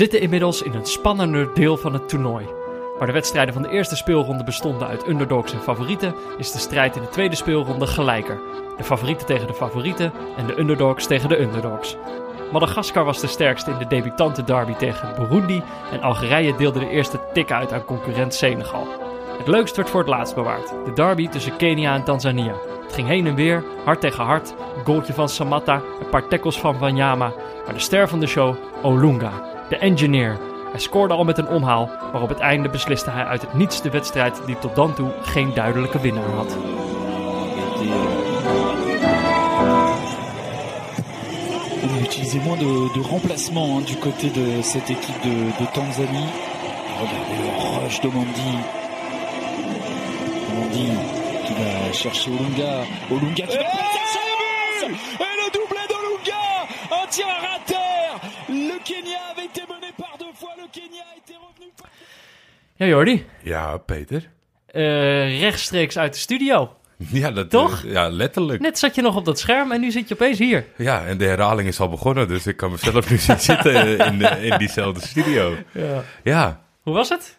zitten inmiddels in een spannender deel van het toernooi. Waar de wedstrijden van de eerste speelronde bestonden uit underdogs en favorieten, is de strijd in de tweede speelronde gelijker. De favorieten tegen de favorieten en de underdogs tegen de underdogs. Madagaskar was de sterkste in de debutante derby tegen Burundi en Algerije deelde de eerste tik uit aan concurrent Senegal. Het leukst werd voor het laatst bewaard, de derby tussen Kenia en Tanzania. Het ging heen en weer, hard tegen hard, een goaltje van Samatta, een paar tackles van Wanyama, maar de ster van de show, Olunga, de engineer. Hij scoorde al met een omhaal, maar op het einde besliste hij uit het niets de wedstrijd die tot dan toe geen duidelijke winnaar had. On moins de, de remplacements hein, du côté de cette équipe de, de Tanzanie. Regardez le rush qui va chercher Olunga. Olunga qui Et le doublé Ja, Jordi, Ja, Peter. eh, rechtstreeks uit de studio. Ja, dat, Toch? eh, ja, letterlijk. Net zat je nog op dat scherm en nu zit je opeens hier. Ja, en de herhaling is al begonnen, dus ik kan mezelf nu zien zitten in, eh, in diezelfde studio. Ja. Ja, Hoe was het?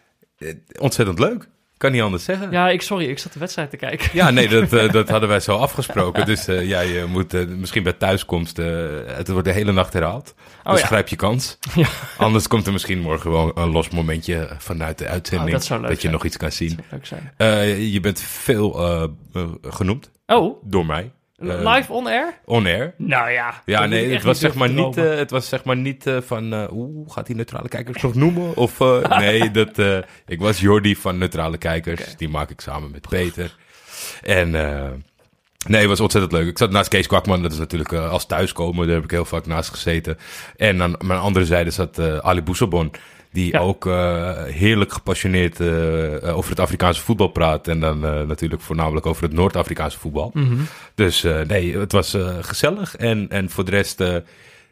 ontzettend leuk. Kan niet anders zeggen. Ja, ik, sorry, ik zat de wedstrijd te kijken. Ja, nee, dat, eh, dat hadden wij zo afgesproken. Dus eh, jij eh, moet misschien bij thuiskomst... het wordt de hele nacht herhaald. Oh dus ja. grijp je kans. Ja. Anders komt er misschien morgen wel een los momentje vanuit de uitzending. Oh, dat zou leuk je zijn. nog iets kan zien. Leuk zijn. Je bent veel genoemd Oh, door mij. Eh, live on air? On air. Nou ja. Ja, nee, ik het was, zeg maar niet, dromen. eh, het was zeg maar niet eh, van... eh Oeh, gaat die neutrale kijkers nog noemen? Of eh, nee, dat, eh, ik was Jordi van Neutrale Kijkers. Die maak ik samen met Peter. En eh, nee, het was ontzettend leuk. Ik zat naast Kees Kwakman. Dat is natuurlijk eh, als thuiskomen. Daar heb ik heel vaak naast gezeten. En aan mijn andere zijde zat eh, Ali Bousselbon. Die Ja. ook eh, heerlijk gepassioneerd eh, eh, over het Afrikaanse voetbal praat. En dan natuurlijk voornamelijk over het Noord-Afrikaanse voetbal. Mhm. Dus nee, het was gezellig. En, en voor de rest, ja,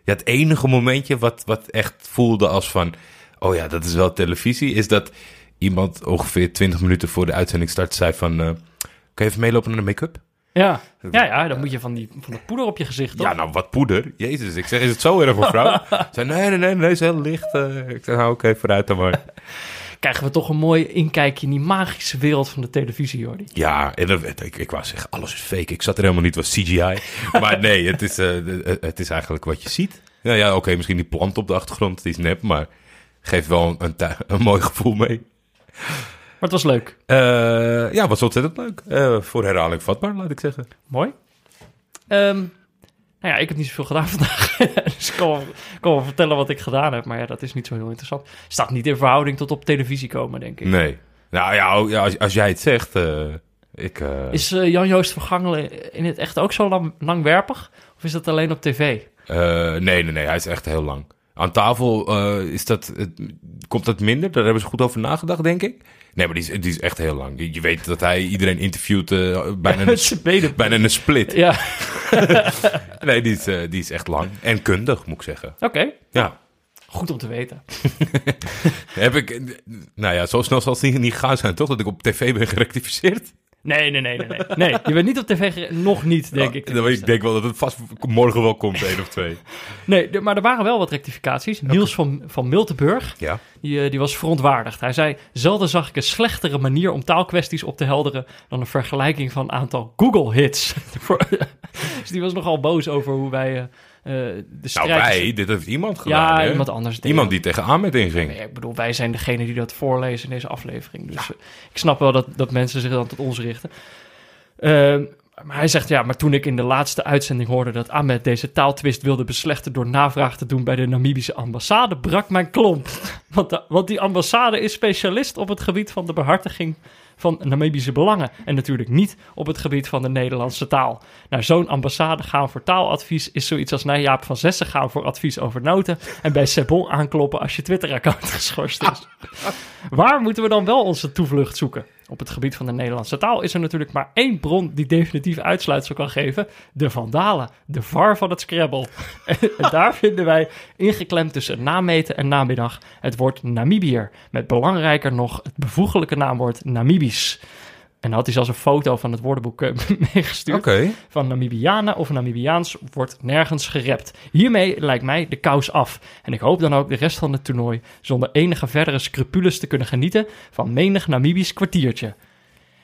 het enige momentje wat, wat echt voelde als van... Oh ja, dat is wel televisie, is dat iemand ongeveer 20 minuten voor de uitzending start zei van... kan je even meelopen naar de make-up? Ja. ja, ja, dan moet je van, die, van dat poeder op je gezicht, toch? Ja, nou, wat poeder. Jezus, ik zeg, is het zo erg voor vrouw? Ze zei, nee, nee, nee, nee, is heel licht. eh. ik zeg, nou, oké, vooruit dan maar. Krijgen we toch een mooi inkijkje in die magische wereld van de televisie, Jordi. Ja, en dat, ik, ik wou zeggen, alles is fake. Ik zat er helemaal niet, was CGI. Maar nee, het is, eh, de- het is eigenlijk wat je ziet. Ja, ja oké, misschien die plant op de achtergrond, die is nep, maar geeft wel een, tui- een mooi gevoel mee. Maar het was leuk. Eh, ja, was ontzettend leuk. Eh, voor herhaling vatbaar, laat ik zeggen. Mooi. Ehm, nou ja, ik heb niet zoveel gedaan vandaag. dus ik kan wel, kan wel vertellen wat ik gedaan heb. Maar ja, dat is niet zo heel interessant. Staat niet in verhouding tot op televisie komen, denk ik. Nee. Nou ja, oh, ja als, als jij het zegt, eh, ik... eh, Is eh, Jan-Joost Vergangelen in het echt ook zo lang, langwerpig? Of is dat alleen op tv? eh, nee, nee, nee, hij is echt heel lang. Aan tafel eh, is dat, het- komt dat minder. Daar hebben ze goed over nagedacht, denk ik. Nee, maar die is, die is echt heel lang. Je, weet dat hij iedereen interviewt eh, bijna, een, bijna een split. Ja, Nee, die is, eh, die is echt lang. En kundig, moet ik zeggen. oké. Ja. Goed om te weten. Heb ik, eh, nou ja, zo snel zal het niet, niet gaan zijn, toch? Dat ik op tv ben gerectificeerd. Nee, nee, nee, nee. Nee, nee je bent niet op tv Nog niet, denk ik. Ik denk wel dat het vast morgen wel komt, één of twee. Nee, maar er waren wel wat rectificaties. Niels van, van Miltenburg, Ja. die, eh, die was verontwaardigd. Hij zei, zelden zag ik een slechtere manier om taalkwesties op te helderen... dan een vergelijking van een aantal Google-hits. Dus die was nogal boos over hoe wij eh, de Nou, strijd... wij, dit heeft iemand gedaan. Ja, hè? iemand anders. Iemand die tegen Ahmed inging. Nee, ik bedoel, wij zijn degene die dat voorlezen in deze aflevering. Dus eh, ik snap wel dat, dat mensen zich dan tot ons richten. Ehm, maar hij zegt, ja, maar toen ik in de laatste uitzending hoorde dat Ahmed deze taaltwist wilde beslechten door navraag te doen bij de Namibische ambassade, brak mijn klomp. Want, de- want die ambassade is specialist op het gebied van de behartiging van Namibische belangen. En natuurlijk niet op het gebied van de Nederlandse taal. Naar zo'n ambassade gaan voor taaladvies is zoiets als naar Jaap van Zessen gaan voor advies over noten. En bij Sebon aankloppen als je Twitter-account geschorst is. Waar moeten we dan wel onze toevlucht zoeken? Op het gebied van de Nederlandse taal is er natuurlijk maar één bron die definitief uitsluitsel kan geven. De Vandalen, de VAR van het Scrabble. en daar vinden wij ingeklemd tussen nameten en namiddag het woord Namibiër. Met belangrijker nog het bevoeglijke naamwoord Namibisch. En had hij zelfs een foto van het woordenboek eh, meegestuurd. Oké. Van Namibianen of Namibiaans wordt nergens gerept. Hiermee lijkt mij de kous af. En ik hoop dan ook de rest van het toernooi zonder enige verdere scrupules te kunnen genieten van menig Namibisch kwartiertje.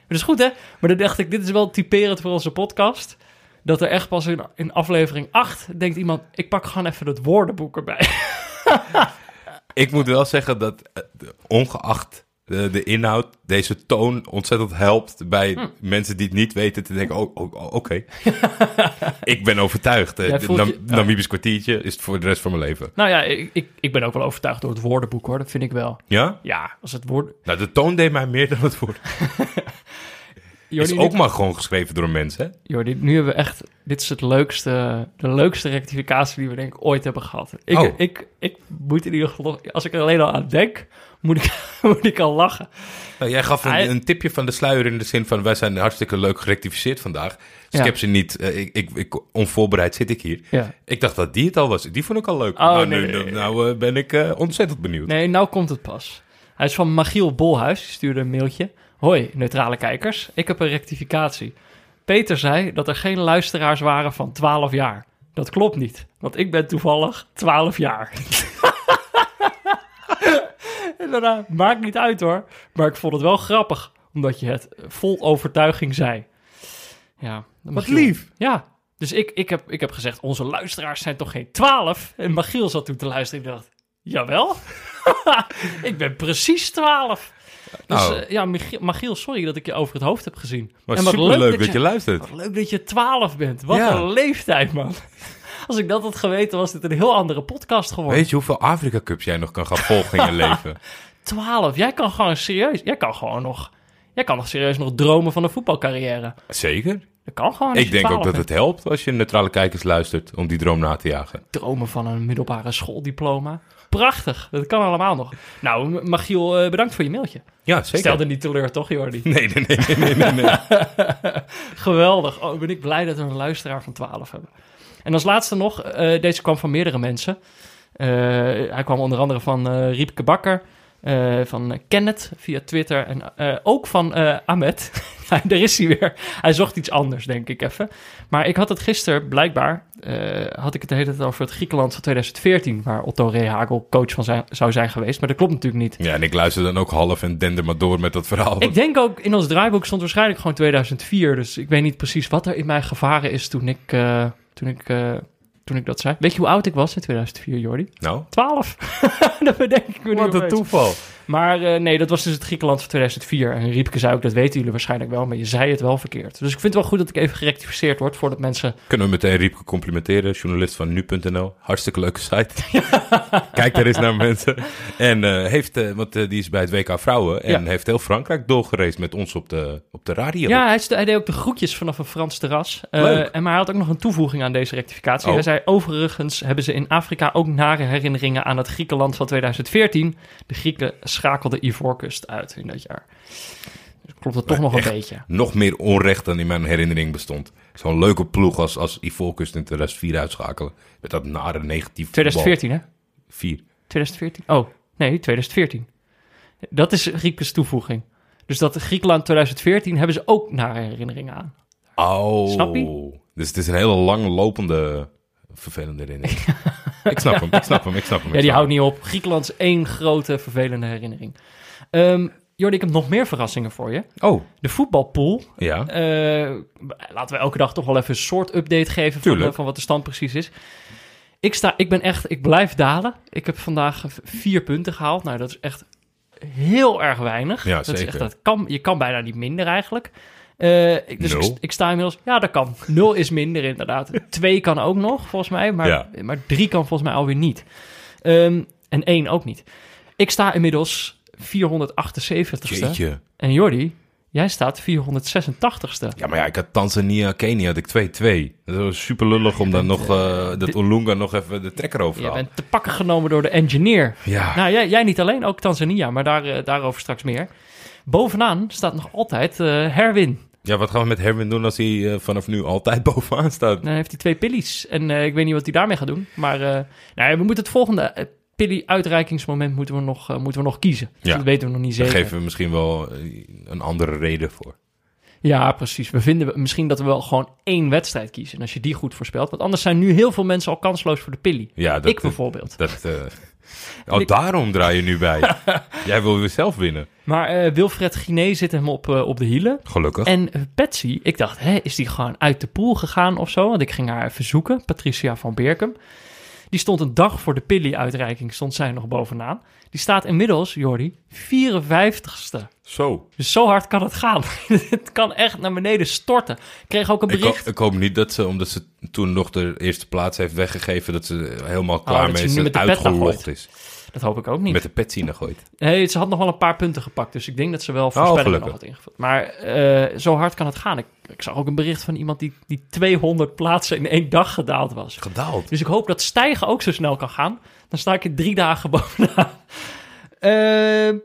Dat is goed, hè? Maar dan dacht ik, dit is wel typerend voor onze podcast. Dat er echt pas in, in aflevering 8 denkt iemand... ik pak gewoon even het woordenboek erbij. Ik moet wel zeggen dat eh, ongeacht de, de inhoud, deze toon ontzettend helpt bij Hm. mensen die het niet weten te denken, oh, oh, oh, oké. ik ben overtuigd. Eh, Nam- je- Namibisch kwartiertje is het voor de rest van mijn leven. nou ja, ik, ik, ik ben ook wel overtuigd door het woordenboek, hoor. Dat vind ik wel. Ja? Ja, als het woord... Nou, de toon deed mij meer dan het woord. Jordi, is ook maar gewoon geschreven door een mens, hè? Jordi, nu hebben we echt... Dit is het leukste, de leukste rectificatie die we denk ik ooit hebben gehad. Ik, Oh. ik, ik moet in ieder geval... Als ik er alleen al aan denk, moet ik, moet ik al lachen. Nou, jij gaf een, Hij- een tipje van de sluier in de zin van... wij zijn hartstikke leuk gerectificeerd vandaag. Dus Ja. ik heb ze niet... eh, ik, ik, ik, onvoorbereid zit ik hier. Ja. Ik dacht dat die het al was. Die vond ik al leuk. Oh, nou, nee, nu, nee, nee. nou ben ik eh, ontzettend benieuwd. Nee, nou komt het pas. Hij is van Magiel Bolhuis. Die stuurde een mailtje. Hoi, neutrale kijkers. Ik heb een rectificatie. Peter zei dat er geen luisteraars waren van 12 jaar. Dat klopt niet, want ik ben toevallig 12 jaar. en daarna, maakt niet uit hoor. Maar ik vond het wel grappig, omdat je het vol overtuiging zei. Ja, Wat lief. Ja, dus ik, ik, heb, ik heb gezegd, onze luisteraars zijn toch geen 12? En Magiel zat toen te luisteren en ik dacht, jawel. ik ben precies 12. Dus Nou. eh, ja, Michiel- Magiel, sorry dat ik je over het hoofd heb gezien. Maar en wat superleuk dat je luistert. Wat leuk dat je 12 bent. Wat Ja. een leeftijd, man. Als ik dat had geweten, was dit een heel andere podcast geworden. Weet je hoeveel Afrika Cups jij nog kan gaan volgen in je leven? 12. Jij kan gewoon serieus. Jij kan gewoon nog. Jij kan nog serieus nog dromen van een voetbalcarrière. Zeker. Dat kan gewoon. Ik denk ook 12 dat het helpt als je neutrale kijkers luistert om die droom na te jagen. dromen van een middelbare schooldiploma. Prachtig, dat kan allemaal nog. Nou, Magiel, eh, bedankt voor je mailtje. Ja, zeker. Stelde niet teleur, toch, Jordi? Nee, nee, nee, nee, nee, nee. nee. Geweldig. Oh, ben ik blij dat we een luisteraar van 12 hebben. En als laatste nog, eh, deze kwam van meerdere mensen. Eh, hij kwam onder andere van eh Riepke Bakker, van Kenneth via Twitter en ook van eh Ahmed. Ja, Daar is hij weer. Hij zocht iets anders, denk ik even. Maar ik had het gisteren, blijkbaar, had ik het de hele tijd over het Griekenland van 2014, waar Otto Rehagel coach van zijn, zou zijn geweest. Maar dat klopt natuurlijk niet. Ja, en ik luister dan ook half en dender maar door met dat verhaal. Ik denk ook, in ons draaiboek stond waarschijnlijk gewoon 2004. Dus ik weet niet precies wat er in mij gevaren is toen ik, toen ik, eh, toen ik dat zei. Weet je hoe oud ik was in 2004, Jordi? Nou, 12. dat bedenk ik me wat een toeval. Maar eh, nee, dat was dus het Griekenland van 2004. En Riepke zei ook, dat weten jullie waarschijnlijk wel, maar je zei het wel verkeerd. Dus ik vind het wel goed dat ik even gerectificeerd word voordat mensen... Kunnen we meteen Riepke complimenteren, journalist van nu.nl. Hartstikke leuke site. Kijk daar eens naar mensen. En eh, heeft, eh, want die is bij het WK Vrouwen en Ja. heeft heel Frankrijk doorgereisd met ons op de, op de radio. Ja, hij, deed ook de groetjes vanaf een Frans terras. Leuk. en maar hij had ook nog een toevoeging aan deze rectificatie. Oh. Hij zei, overigens hebben ze in Afrika ook nare herinneringen aan het Griekenland van 2014. De Grieken schakelden Ivoorkust uit in dat jaar. Dus klopt het toch nog een beetje. Nog meer onrecht dan in mijn herinnering bestond. Zo'n leuke ploeg als, als Ivoorkust in 2004 uitschakelen. Met dat nare negatief 2014, hè? 4. 2014? Oh, nee, 2014. Dat is Griekes toevoeging. Dus dat Griekenland 2014 hebben ze ook nare herinneringen aan. Oh. Snap je? Dus het is een hele langlopende, vervelende herinnering. ik snap hem, ik snap hem, ik snap hem. Ja, die houdt niet op. Griekenland is één grote vervelende herinnering. Ehm Jordi, ik heb nog meer verrassingen voor je. Oh, De voetbalpool. ja. eh, laten we elke dag toch wel even een soort update geven van, eh, van wat de stand precies is. Ik, sta, ik ben echt, ik blijf dalen. Ik heb vandaag vier punten gehaald. Nou, dat is echt heel erg weinig. Ja, dat Is zeker. echt, dat kan, je kan bijna niet minder eigenlijk. Eh, ik, dus ik, Nul. ik sta inmiddels... Ja, dat kan. Nul is minder inderdaad. Twee kan ook nog, volgens mij. Maar, Ja. maar drie kan volgens mij alweer niet. Ehm, en één ook niet. Ik sta inmiddels 478ste. Jeetje. En Jordi, jij staat 486ste. Ja, maar ja, ik had Tanzania, Kenia, had ik 2-2. Dat was super lullig om dan nog, eh, dat Olunga nog even de trekker over te Je bent te pakken genomen door de engineer. Ja, Nou, jij, jij niet alleen, ook Tanzania, maar daar, daarover straks meer. Bovenaan staat nog altijd Herwin. Ja, wat gaan we met Herwin doen als hij eh, vanaf nu altijd bovenaan staat? Dan heeft hij twee pillies. En eh, ik weet niet wat hij daarmee gaat doen. Maar eh, nou, we moeten het volgende pillie-uitreikingsmoment moeten we nog, moeten we nog kiezen. Dus Ja. dat weten we nog niet Daar zeker. geven we misschien wel een andere reden voor. Ja, precies. We vinden misschien dat we wel gewoon één wedstrijd kiezen. En als je die goed voorspelt. Want anders zijn nu heel veel mensen al kansloos voor de pilly. Ja, dat, ik bijvoorbeeld. Dat, oh, daarom draai je nu bij. Jij wil weer zelf winnen. Maar eh, Wilfred Guinee zit hem op, eh, op de hielen. Gelukkig. En eh, Patsy, ik dacht, hè, is die gewoon uit de pool gegaan of zo? Want ik ging haar even zoeken, Patricia van Beerkum. Die stond een dag voor de Pilly-uitreiking, stond zij nog bovenaan. Die staat inmiddels, Jordi, 54ste. Zo. Dus zo hard kan het gaan. het kan echt naar beneden storten. Ik kreeg ook een Ik, bericht. ho- ik hoop niet dat ze, omdat ze toen nog de eerste plaats heeft weggegeven, dat ze helemaal klaar Oh, dat ze mee is. nagooit. is. Dat hoop ik ook niet. Met de pet zien gooit. Nee, ze had nog wel een paar punten gepakt. Dus ik denk dat ze wel voorspellingen nog Oh, had ingevuld. Maar eh, zo hard kan het gaan. Ik, ik zag ook een bericht van iemand die, die 200 plaatsen in één dag gedaald was. Gedaald. Dus ik hoop dat stijgen ook zo snel kan gaan. Dan sta ik in drie dagen bovenaan. Eh, de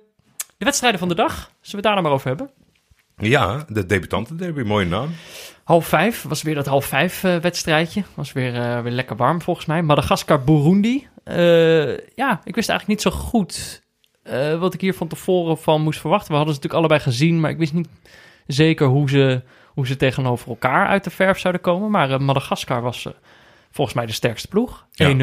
wedstrijden van de dag. Zullen we het daar nou maar over hebben? Ja, de debutantenderby, mooie naam. Half vijf was weer dat half vijf eh, wedstrijdje. Was weer, weer lekker warm volgens mij. Madagaskar-Burundi. Eh, ja, ik wist eigenlijk niet zo goed eh, wat ik hier van tevoren van moest verwachten. We hadden ze natuurlijk allebei gezien, maar ik wist niet zeker hoe ze, hoe ze tegenover elkaar uit de verf zouden komen. Maar eh, Madagaskar was volgens mij de sterkste ploeg. 1-0. Ja.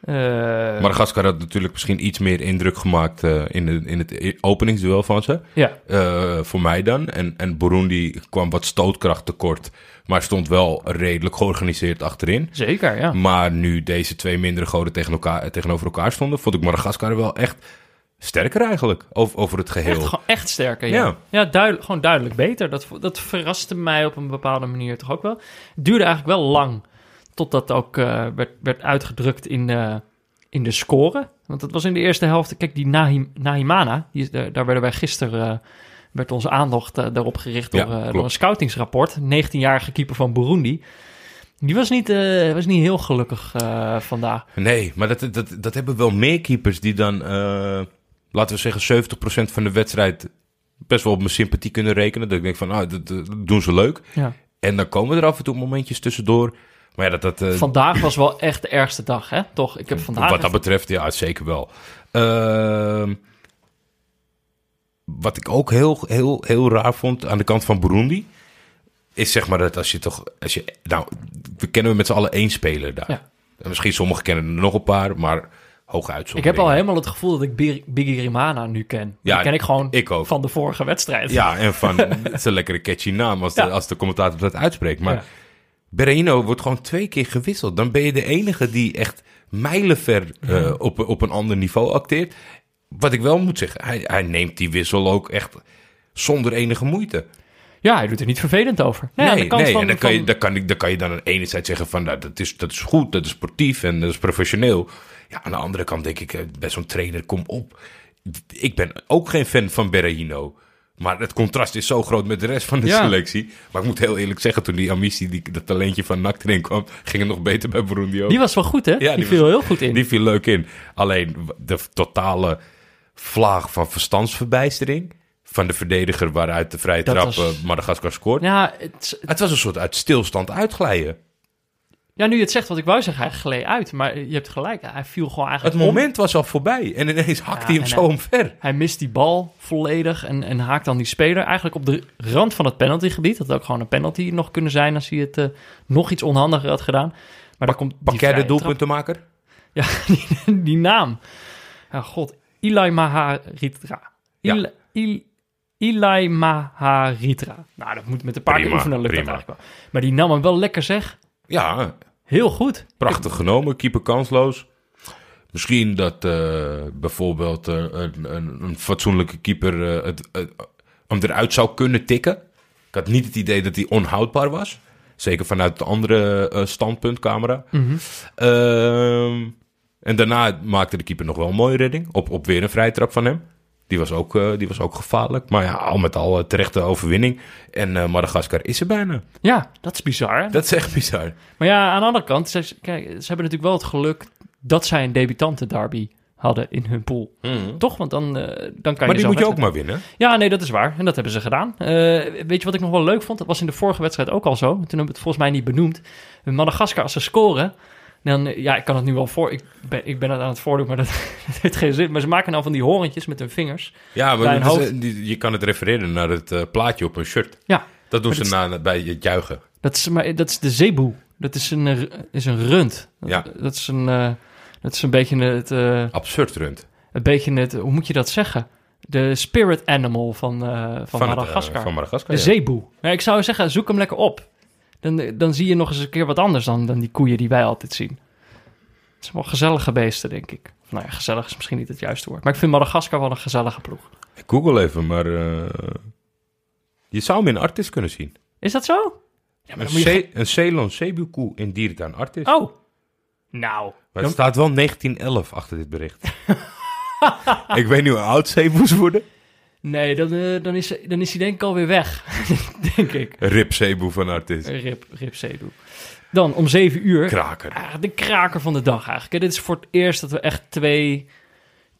Eh, Madagaskar had natuurlijk misschien iets meer indruk gemaakt in, de, in het e- openingsduel van ze. ja, voor mij dan. En, en Burundi kwam wat stootkracht tekort. Maar stond wel redelijk georganiseerd achterin. zeker, ja. Maar nu deze twee mindere goden tegen elkaar, tegenover elkaar stonden, vond ik Madagaskar wel echt sterker eigenlijk. Over, over het geheel. Echt, gewoon echt sterker, ja. Ja. Ja, duidelijk, gewoon duidelijk beter. Dat, dat verraste mij op een bepaalde manier toch ook wel. Het duurde eigenlijk wel lang totdat ook eh, werd, werd uitgedrukt in, eh, in de score. Want dat was in de eerste helft... Kijk, die Nahim, Nahimana, die, daar werden wij gisteren... eh, werd onze aandacht eh, daarop gericht door, Ja, eh, door een scoutingsrapport. 19-jarige keeper van Burundi. Die was niet, eh, was niet heel gelukkig vandaag. Nee, maar dat, dat, dat hebben wel meer keepers die dan, laten we zeggen, 70% van de wedstrijd best wel op mijn sympathie kunnen rekenen. Dat ik denk van, ah, dat, dat doen ze leuk. Ja. En dan komen er af en toe momentjes tussendoor. Maar ja, dat, dat, Vandaag was wel echt de ergste dag, hè? Toch? Ik heb vandaag... wat dat betreft, ja, zeker wel. Ehm, wat ik ook heel, heel, heel raar vond aan de kant van Burundi... is zeg maar dat als je toch... Als je, nou, we kennen met z'n allen één speler daar. Ja. En misschien sommigen kennen er nog een paar, maar hoge Ik uitzonderingen. heb al helemaal het gevoel dat ik Biggie Rimana nu ken. Ja, die ken ik gewoon ik ook. van de vorige wedstrijd. Ja, en van, het is een lekkere catchy naam als de, als de commentator dat uitspreekt. Maar Ja. Wordt gewoon twee keer gewisseld. Dan ben je de enige die echt mijlenver eh, op, op een ander niveau acteert. Wat ik wel moet zeggen, hij, hij neemt die wissel ook echt zonder enige moeite. Ja, hij doet er niet vervelend over. Nou nee, van, en dan kan, je, dan, kan ik, dan kan je dan aan de ene zijde zeggen van nou, dat, is, dat is goed, dat is sportief en dat is professioneel. Ja, aan de andere kant denk ik, eh, bij zo'n trainer, kom op. Ik ben ook geen fan van Berreino. Maar het contrast is zo groot met de rest van de Ja. selectie. Maar ik moet heel eerlijk zeggen, toen die Amici, die, dat talentje van NAC erin kwam, ging het nog beter bij Burundi ook. Die was wel goed, hè? Ja, die, die viel was- heel goed in. Die viel leuk in. Alleen de totale vlaag van verstandsverbijstering van de verdediger waaruit de vrije Dat trap was- eh, Madagaskar scoort. Ja, het, Het was een soort uit stilstand uitglijden. ja, nu je het zegt wat ik wou zeggen, hij gleed uit. Maar je hebt gelijk, hij viel gewoon Het eigenlijk om. moment was al voorbij en ineens hakte Ja, hij hem zo hij- omver. Hij mist die bal volledig en, en haakt dan die speler eigenlijk op de rand van het penaltygebied. Dat had ook gewoon een penalty nog kunnen zijn als hij het eh, nog iets onhandiger had gedaan. Maar dan komt Pak jij de doelpuntenmaker? Ja, die, die naam. Ja, god. Ilai Maharitra. Ja. Il, Il, Ilai Maharitra. Nou, dat moet met een paar keer Prima, oefenen lukt dat eigenlijk wel. Maar die nam hem wel lekker zeg. Ja, Heel goed. prachtig genomen. Keeper kansloos. Misschien dat eh, bijvoorbeeld eh, een, een, een fatsoenlijke keeper eh, het, hem eruit zou kunnen tikken. Ik had niet het idee dat hij onhoudbaar was. Zeker vanuit de andere standpuntcamera. Mhm. Ehm, en daarna maakte de keeper nog wel een mooie redding. Op, op weer een vrije trap van hem. Die was ook, eh, die was ook gevaarlijk. Maar ja, al met al eh, terechte overwinning. En eh Madagaskar is er bijna. Ja, dat is bizar. hè? Dat is echt bizar. Maar ja, aan de andere kant, ze, kijk, ze hebben natuurlijk wel het geluk dat zij een debutante derby hadden in hun pool. Toch? Want dan, dan kan je Mhm. Maar die moet je ook maar winnen. Ja, nee, dat is waar. En dat hebben ze gedaan. Weet je wat ik nog wel leuk vond? Dat was in de vorige wedstrijd ook al zo. Toen hebben we het volgens mij niet benoemd. Madagaskar, als ze scoren... Dan, ja, ik kan het nu wel voor... Ik ben, ik ben het aan het voordoen, maar dat, dat heeft geen zin. Maar ze maken nou van die horentjes met hun vingers. Ja, maar het is, eh, je kan het refereren naar het eh, plaatje op een shirt. Ja, Dat doen ze na, bij het juichen. Dat is, maar, dat is de zeeboe. Dat is een, eh, is een rund. Ja. Dat is een, dat is een beetje het, eh, Absurd rund. een beetje het, hoe moet je dat zeggen? De spirit animal van, eh, van, Van, het, Madagaskar. van Madagaskar, de ja. zeeboe. Ik zou zeggen, zoek hem lekker op. Dan, dan zie je nog eens een keer wat anders dan, dan die koeien die wij altijd zien. Het zijn wel gezellige beesten, denk ik. Nou ja, gezellig is misschien niet het juiste woord. Maar ik vind Madagaskar wel een gezellige ploeg. Ik google even, maar... eh, je zou hem in Artis kunnen zien. Is dat zo? Ja, Een, dan moet je een Ceylon zeebuurkoe in dierentuin Artis. Oh. Nou. Maar dan- het staat wel 1911 achter dit bericht. ik weet niet hoe oud zeeboes worden. Nee, dan, eh, dan, is, dan is hij denk ik alweer weg. denk ik. Rip zeeboe van Artis. Rip, Rip. Dan om zeven uur. Kraker. Ah, de kraker van de dag eigenlijk. hè. Dit is voor het eerst dat we echt twee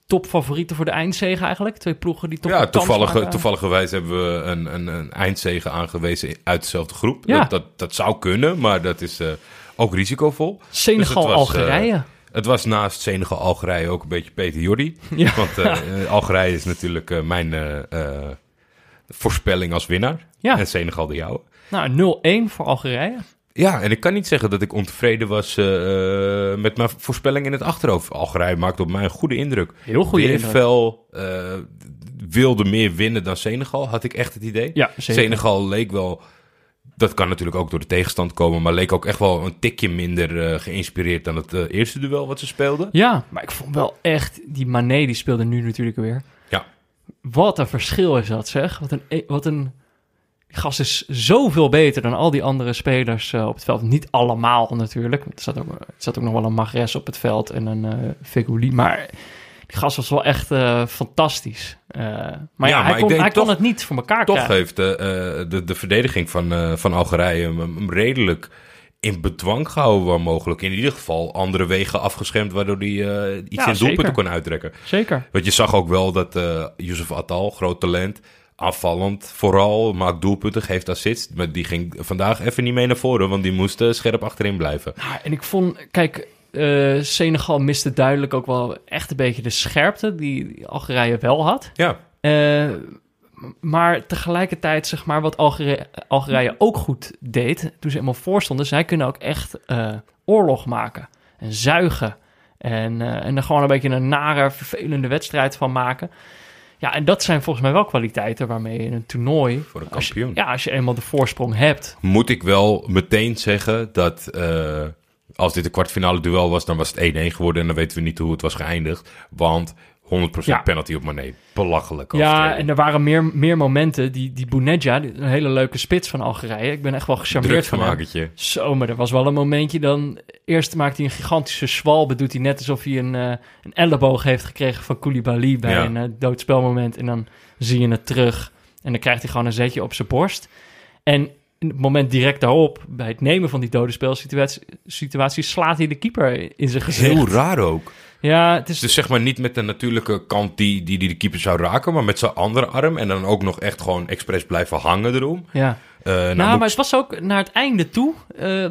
topfavorieten voor de eindzege eigenlijk. Twee ploegen die toch Ja, toevallig, toevalligerwijs hebben we een, een, een eindzege aangewezen uit dezelfde groep. Ja. Dat, dat, dat zou kunnen, maar dat is eh, ook risicovol. Senegal, Dus het was, naast Senegal, Algerije ook een beetje Peter Jordi. ja. Want eh, Algerije is natuurlijk eh, mijn eh, voorspelling als winnaar. Ja. En Senegal de jouwe. Nou, 0-1 voor Algerije. Ja, en ik kan niet zeggen dat ik ontevreden was met mijn voorspelling in het achterhoofd. Algerije maakte op mij een goede indruk. Heel goede indruk. wilde meer winnen dan Senegal, had ik echt het idee. Ja. Senegal leek wel, dat kan natuurlijk ook door de tegenstand komen, maar leek ook echt wel een tikje minder eh, geïnspireerd dan het eh, eerste duel wat ze speelden. Ja, maar ik vond wel echt... Die Mané, die speelde nu natuurlijk weer. Ja. Wat een verschil is dat, zeg. Wat een... e- Wat een die gast is zoveel beter dan al die andere spelers eh, op het veld. Niet allemaal natuurlijk. Er zat ook, er zat ook nog wel een Magres op het veld en een Feghouli. Maar die gast was wel echt eh, fantastisch. Eh, maar ja, Ja, hij, maar kon, kon het niet voor elkaar Toch krijgen. heeft de, eh, de, de verdediging van, van Algerije hem, redelijk in bedwang gehouden waar mogelijk. In ieder geval andere wegen afgeschermd, waardoor hij iets Ja, in doelpunten kon uittrekken. Zeker. Want je zag ook wel dat eh Yusuf Attal, groot talent, aanvallend vooral, maakt doelpunten, geeft assists. Maar die ging vandaag even niet mee naar voren, want die moest scherp achterin blijven. Nou, en ik vond, kijk, eh, Senegal miste duidelijk ook wel echt een beetje de scherpte die Algerije wel had. Ja, Eh, maar tegelijkertijd, zeg maar, wat Algerije, Algerije ook goed deed, toen ze helemaal voorstonden, zij kunnen ook echt eh, oorlog maken en zuigen. En, en er gewoon een beetje een nare, vervelende wedstrijd van maken. Ja, en dat zijn volgens mij wel kwaliteiten waarmee je in een toernooi... Voor een als je- kampioen. ja, als je eenmaal de voorsprong hebt. moet ik wel meteen zeggen dat als dit een kwartfinale duel was, dan was het 1-1 geworden en dan weten we niet hoe het was geëindigd. Want 100% Ja. penalty op Mané. Belachelijk. Ja, en er waren meer, meer momenten. Die, die Bounedja, een hele leuke spits van Algerije. Ik ben echt wel gecharmeerd van hem. Zo, maar er was wel een momentje dan... Eerst maakt hij een gigantische zwalbe. Doet hij net alsof hij een, eh, een elleboog heeft gekregen van Koulibaly... bij Ja. een eh, doodspelmoment. En dan zie je het terug. En dan krijgt hij gewoon een zetje op zijn borst. En in het moment direct daarop... bij het nemen van die dode spelsituatie... situatie, slaat hij de keeper in zijn gezicht. Heel raar ook. Ja, het is... Dus zeg maar niet met de natuurlijke kant die, die, die de keeper zou raken, maar met zijn andere arm. En dan ook nog echt gewoon expres blijven hangen erom. ja. Eh, nou, Nou, moet maar het was ook naar het einde toe. eh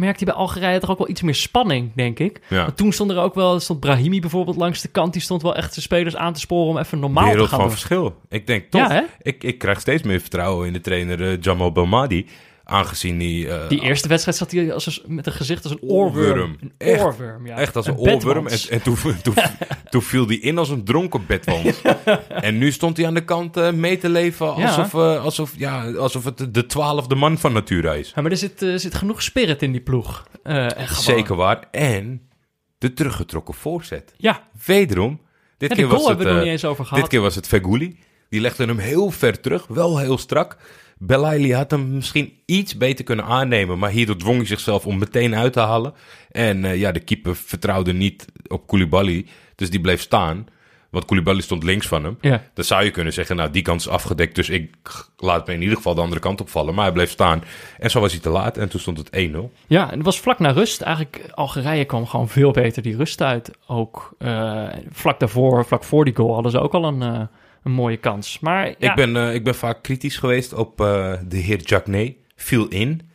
merkte je bij Algerije toch ook wel iets meer spanning, denk ik. ja. Want toen stond er ook wel, stond Brahimi bijvoorbeeld langs de kant. Die stond wel echt zijn spelers aan te sporen om even normaal wereld te gaan van doen. verschil. Ik denk toch, Ja, ik, ik krijg steeds meer vertrouwen in de trainer eh, Jamal Belmadi. Aangezien die, eh, Die eerste wedstrijd zat hij als een, met een gezicht als een oorworm. Oorworm. Een Echt. oorworm, ja. echt als een, oorworm. En, en toen, toen, toen viel die in als een dronken bedwans. En nu stond hij aan de kant eh, mee te leven Ja. alsof, eh, alsof, ja, alsof het de twaalfde man van Natura is. Ja, maar er zit, zit genoeg spirit in die ploeg. Zeker waar. En de teruggetrokken voorzet. Ja, Wederom. Dit ja keer was het, hebben we het nog niet eens over gehad. Dit keer was het Feguli. Die legde hem heel ver terug, wel heel strak. Belaili had hem misschien iets beter kunnen aannemen, maar hierdoor dwong hij zichzelf om meteen uit te halen. En eh, ja, de keeper vertrouwde niet op Koulibaly, dus die bleef staan. Want Koulibaly stond links van hem. Ja. Dan zou je kunnen zeggen, nou, die kant is afgedekt, dus ik laat me in ieder geval de andere kant opvallen. Maar hij bleef staan. En zo was hij te laat en toen stond het 1-0. Ja, en het was vlak na rust. Eigenlijk, Algerije kwam gewoon veel beter die rust uit. Ook eh, vlak daarvoor, vlak voor die goal, hadden ze ook al een, eh, een mooie kans. Maar ja, Ik, ben, eh, ik ben vaak kritisch geweest op eh, de heer Jacquet. Viel in.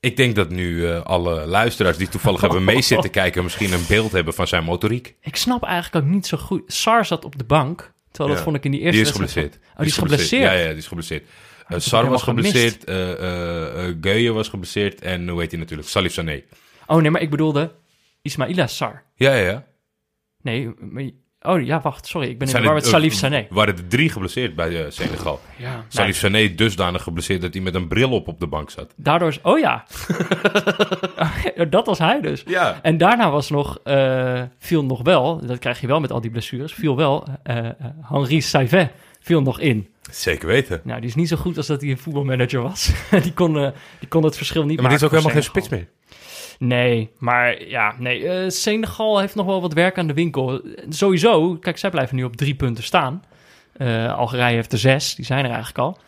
Ik denk dat nu eh, alle luisteraars die toevallig hebben mee zitten kijken... misschien een beeld hebben van zijn motoriek. ik snap eigenlijk ook niet zo goed. Sar zat op de bank, Terwijl dat Ja. vond ik in die eerste Die is. Oh, die is geblesseerd. Ja, ja, die is geblesseerd. Uh, Sar was geblesseerd, Geuye was geblesseerd en hoe heet hij natuurlijk? Salif Sané. Oh nee, maar ik bedoelde Ismaila Sar. Ja, ja, ja. Nee, maar- oh ja, wacht, sorry. Ik ben in de war met Salif eh, Sané. waren er drie geblesseerd bij eh, Senegal. Ja, Salif Sané dusdanig geblesseerd dat hij met een bril op op de bank zat. Daardoor is... Oh ja. dat was hij dus. Ja. En daarna was nog... eh, viel nog wel, dat krijg je wel met al die blessures... viel wel Henri Saivet viel nog in. Zeker weten. Nou, die is niet zo goed als dat hij een voetbalmanager was. die, kon, die kon het verschil niet Ja, maar dit is ook maken helemaal geen spits meer. Nee, maar ja, nee. eh, Senegal heeft nog wel wat werk aan de winkel. Sowieso, kijk, zij blijven nu op drie punten staan. Eh, Algerije heeft er zes, die zijn er eigenlijk al.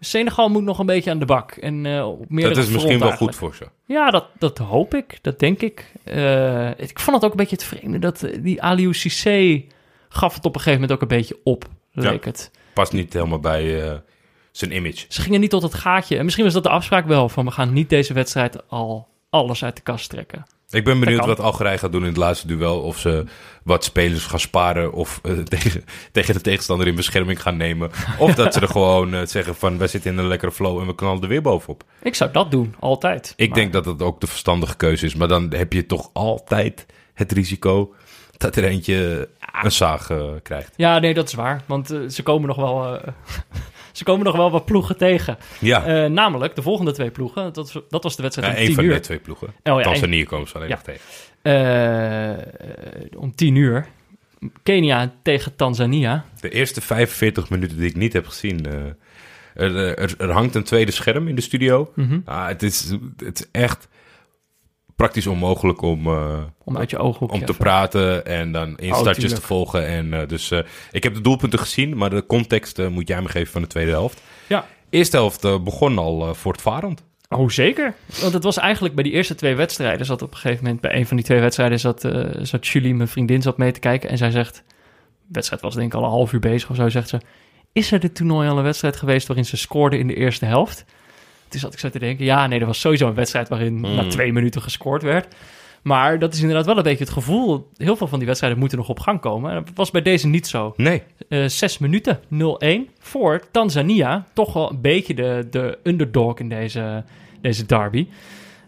Senegal moet nog een beetje aan de bak. En eh op meerdere Dat is misschien wel goed voor ze. Ja, dat, dat hoop ik. Dat denk ik. Ik vond het ook een beetje het vreemde dat die Aliou Cissé gaf het op een gegeven moment ook een beetje op, leek het. Past niet helemaal bij zijn image. Ze gingen niet tot het gaatje. En misschien was dat de afspraak wel van we gaan niet deze wedstrijd al alles uit de kast trekken. Ik ben benieuwd wat Algerije gaat doen in het laatste duel. Of ze wat spelers gaan sparen of eh, tegen, tegen de tegenstander in bescherming gaan nemen. Of dat ze er gewoon eh, zeggen van wij zitten in een lekkere flow en we knallen er weer bovenop. Ik zou dat doen, altijd. Ik Maar- denk dat het ook de verstandige keuze is. Maar dan heb je toch altijd het risico dat er eentje een zaag eh, krijgt. Ja, nee, dat is waar. Want ze komen nog wel... ze komen nog wel wat ploegen tegen. Ja, Eh, namelijk, de volgende twee ploegen. Dat, was- dat was de wedstrijd ja om één tien van uur. de twee ploegen. Oh, ja, Tanzania komen ze alleen Ja. nog tegen. eh, om tien uur. Kenia tegen Tanzania. De eerste 45 minuten die ik niet heb gezien. eh, er, er, er hangt een tweede scherm in de studio. Mhm. Ah, het, is, het is echt praktisch onmogelijk om, eh, Om uit je om te even- praten en dan instartjes tuurlijk. te volgen. En, eh, dus eh, ik heb de doelpunten gezien, maar de context moet jij me geven van de tweede helft. Ja. Eerste helft begon al voortvarend. Oh, zeker. Want het was eigenlijk bij die eerste twee wedstrijden... zat op een gegeven moment bij een van die twee wedstrijden... zat, zat Julie, mijn vriendin, zat mee te kijken. En zij zegt... De wedstrijd was denk ik al een half uur bezig of zo. Zegt ze... Is er dit toernooi al een wedstrijd geweest... waarin ze scoorde in de eerste helft? Toen zat ik zo te denken... Ja, nee, er was sowieso een wedstrijd... waarin Hmm. na twee minuten gescoord werd. Maar dat is inderdaad wel een beetje het gevoel... Heel veel van die wedstrijden moeten nog op gang komen. En dat was bij deze niet zo. Nee, Eh, zes minuten, 0-1 voor Tanzania. Toch wel een beetje de, de underdog in deze, deze derby.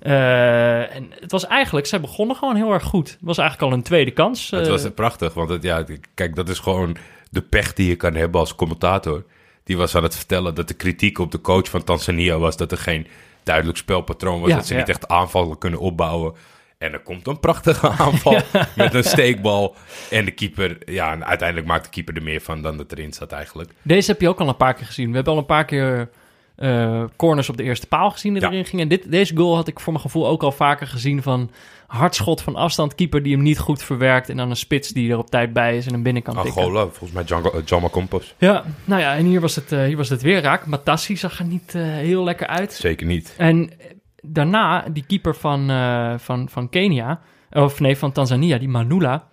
Eh, en het was eigenlijk, zij begonnen gewoon heel erg goed. Het was eigenlijk al een tweede kans. het Eh, was prachtig. Want het, ja, kijk, dat is gewoon de pech die je kan hebben als commentator. Die was aan het vertellen dat de kritiek op de coach van Tanzania was... dat er geen duidelijk spelpatroon was. Ja, dat ze ja. niet echt aanvallen kunnen opbouwen. En er komt een prachtige aanval met een steekbal. En de keeper, ja, en uiteindelijk maakt de keeper er meer van dan dat erin zat eigenlijk. Deze heb je ook al een paar keer gezien. We hebben al een paar keer eh, corners op de eerste paal gezien die Ja. erin gingen. En dit, deze goal had ik voor mijn gevoel ook al vaker gezien van hardschot van afstand. Keeper die hem niet goed verwerkt. En dan een spits die er op tijd bij is en een binnenkant tikken. Angola, volgens mij Django- eh, Jama Compos. Ja, nou ja, en hier was het, eh, hier was het weer raak. Matassi zag er niet heel lekker uit. Zeker niet. En daarna, die keeper van, van, van Kenia, of nee, van Tanzania, die Manula,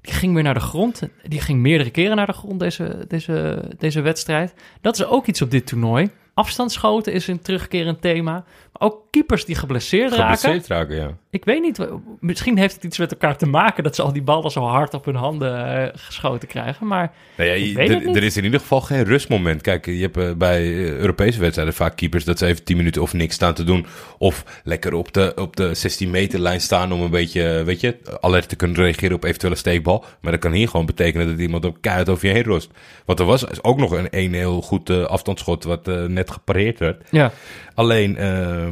die ging weer naar de grond. Die ging meerdere keren naar de grond deze, deze, deze wedstrijd. Dat is ook iets op dit toernooi. Afstandsschoten is een terugkerend thema. Maar ook keepers die geblesseerd, raken. Geblesseerd raken, ja. Ik weet niet, misschien heeft het iets met elkaar te maken... dat ze al die ballen zo hard op hun handen eh, geschoten krijgen. Maar Nou ja, je- er, niet. is in ieder geval geen rustmoment. Kijk, je hebt eh, bij eh, Europese wedstrijden vaak keepers dat ze even 10 minuten of niks staan te doen. Of lekker op de, op de 16 meter lijn staan om een beetje, weet je, alert te kunnen reageren op eventuele steekbal. Maar dat kan hier gewoon betekenen dat iemand op keihard over je heen rost. Want er was ook nog een, een heel goed afstandsschot wat net gepareerd werd. ja, Alleen, eh,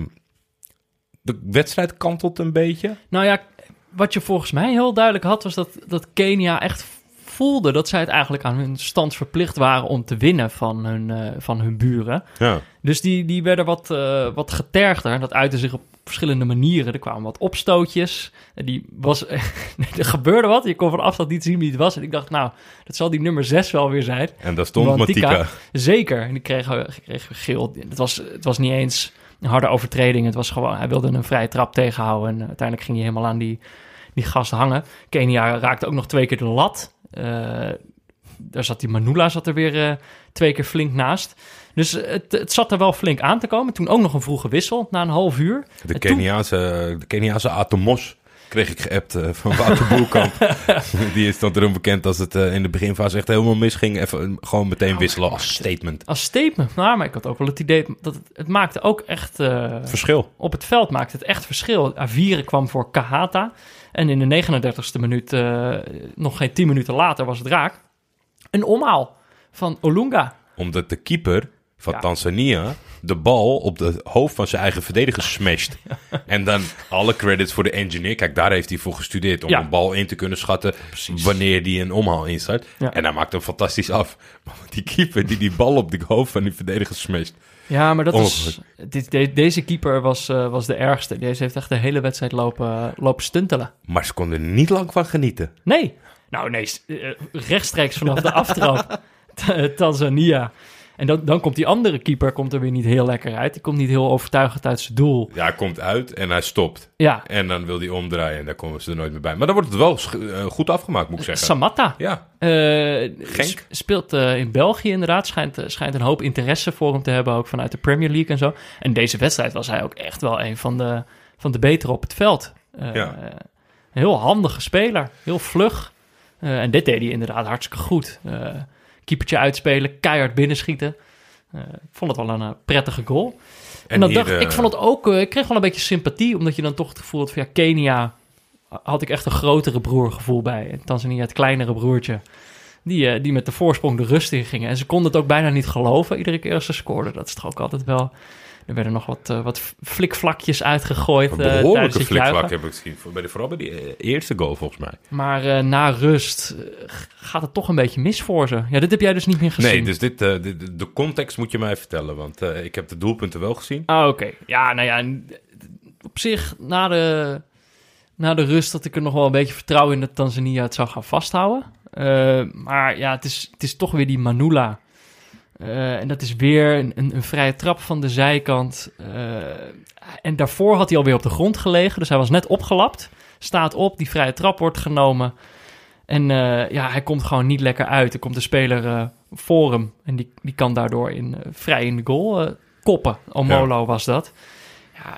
de wedstrijd kantelt een beetje. Nou ja, wat je volgens mij heel duidelijk had, was dat, dat Kenia echt voelde dat zij het eigenlijk aan hun stand verplicht waren om te winnen van hun, eh, van hun buren. Ja. Dus die, die werden wat, eh, wat getergder. Dat uitte zich op verschillende manieren. Er kwamen wat opstootjes. En die was, er gebeurde wat. Je kon van afstand niet zien wie het was. En ik dacht, nou, dat zal die nummer 6 wel weer zijn. En daar stond. Matika. Zeker. En die kreeg, kreeg geel. Het was, het was niet eens een harde overtreding. Het was gewoon, hij wilde een vrije trap tegenhouden. En uiteindelijk ging hij helemaal aan die, die gast hangen. Kenia raakte ook nog twee keer de lat. Eh, daar zat die Manula zat er weer eh, twee keer flink naast. Dus het, het zat er wel flink aan te komen. Toen ook nog een vroege wissel na een half uur. De toen- Keniaanse, de Keniaanse Atomos. Kreeg ik geappt eh, van Wouter Boelkamp. Die is dan erom bekend als het eh, in de beginfase echt helemaal misging. Even gewoon meteen wisselen als statement. Als statement. Nou, maar ik had ook wel het idee dat het, het maakte ook echt... eh, Verschil. op het veld maakte het echt verschil. Avire kwam voor Kahata. En in de 39ste minuut, eh, nog geen 10 minuten later, was het raak. Een omhaal van Olunga. Omdat de keeper van Ja. Tanzania de bal op het hoofd van zijn eigen verdediger smasht. En dan alle credits voor de engineer. Kijk, daar heeft hij voor gestudeerd om Ja. een bal in te kunnen schatten wanneer die een omhaal instart. Ja. En hij maakt hem fantastisch af. Maar die keeper die die bal op de hoofd van die verdediger smasht. Ja, maar dat is, dit, de- deze keeper was, eh, was de ergste. Deze heeft echt de hele wedstrijd lopen, lopen stuntelen. Maar ze konden er niet lang van genieten. Nee. Nou nee, eh, rechtstreeks vanaf de aftrap. Tanzania. En dan, dan komt die andere keeper komt er weer niet heel lekker uit. Die komt niet heel overtuigend uit zijn doel. Ja, hij komt uit en hij stopt. Ja, En dan wil hij omdraaien en daar komen ze er nooit meer bij. Maar dan wordt het wel eh, goed afgemaakt, moet ik zeggen. Samatta. Ja, Eh, Genk. Speelt eh, in België inderdaad. Schijnt, schijnt een hoop interesse voor hem te hebben, ook vanuit de Premier League en zo. En deze wedstrijd was hij ook echt wel een van de, van de betere op het veld. Ja. Een heel handige speler, heel vlug. En dit deed hij inderdaad hartstikke goed. Eh keepertje uitspelen, keihard binnenschieten. Eh, ik vond het wel een eh, prettige goal. En, dan hier, dacht, eh, ik vond het ook, eh, ik kreeg wel een beetje sympathie, omdat je dan toch het gevoel had van ja, Kenia had ik echt een grotere broergevoel bij. En Tanzania het kleinere broertje. Die, eh, die met de voorsprong de rust in gingen. En ze konden het ook bijna niet geloven, iedere keer als ze scoorden. Dat is toch ook altijd wel... Er werden nog wat, eh, wat flikvlakjes uitgegooid Een eh, behoorlijke juichen. flikvlak heb ik gezien. Voor- Bij de, vooral bij die eh, eerste goal, volgens mij. Maar na rust gaat het toch een beetje mis voor ze. Ja, dit heb jij dus niet meer gezien. Nee, dus dit, dit- de context moet je mij vertellen. Want ik heb de doelpunten wel gezien. Ah, oké. Ja, nou ja, op zich, na de, na de rust had ik er nog wel een beetje vertrouwen in dat Tanzania het zou gaan vasthouden. Maar ja, het is, het is toch weer die Manula. Eh, en dat is weer een, een, een vrije trap van de zijkant. Eh, en daarvoor had hij alweer op de grond gelegen, dus hij was net opgelapt. Staat op, die vrije trap wordt genomen. En eh, ja, hij komt gewoon niet lekker uit. Er komt een speler voor hem en die, die kan daardoor in, vrij in de goal koppen. Omolo was dat. Ja,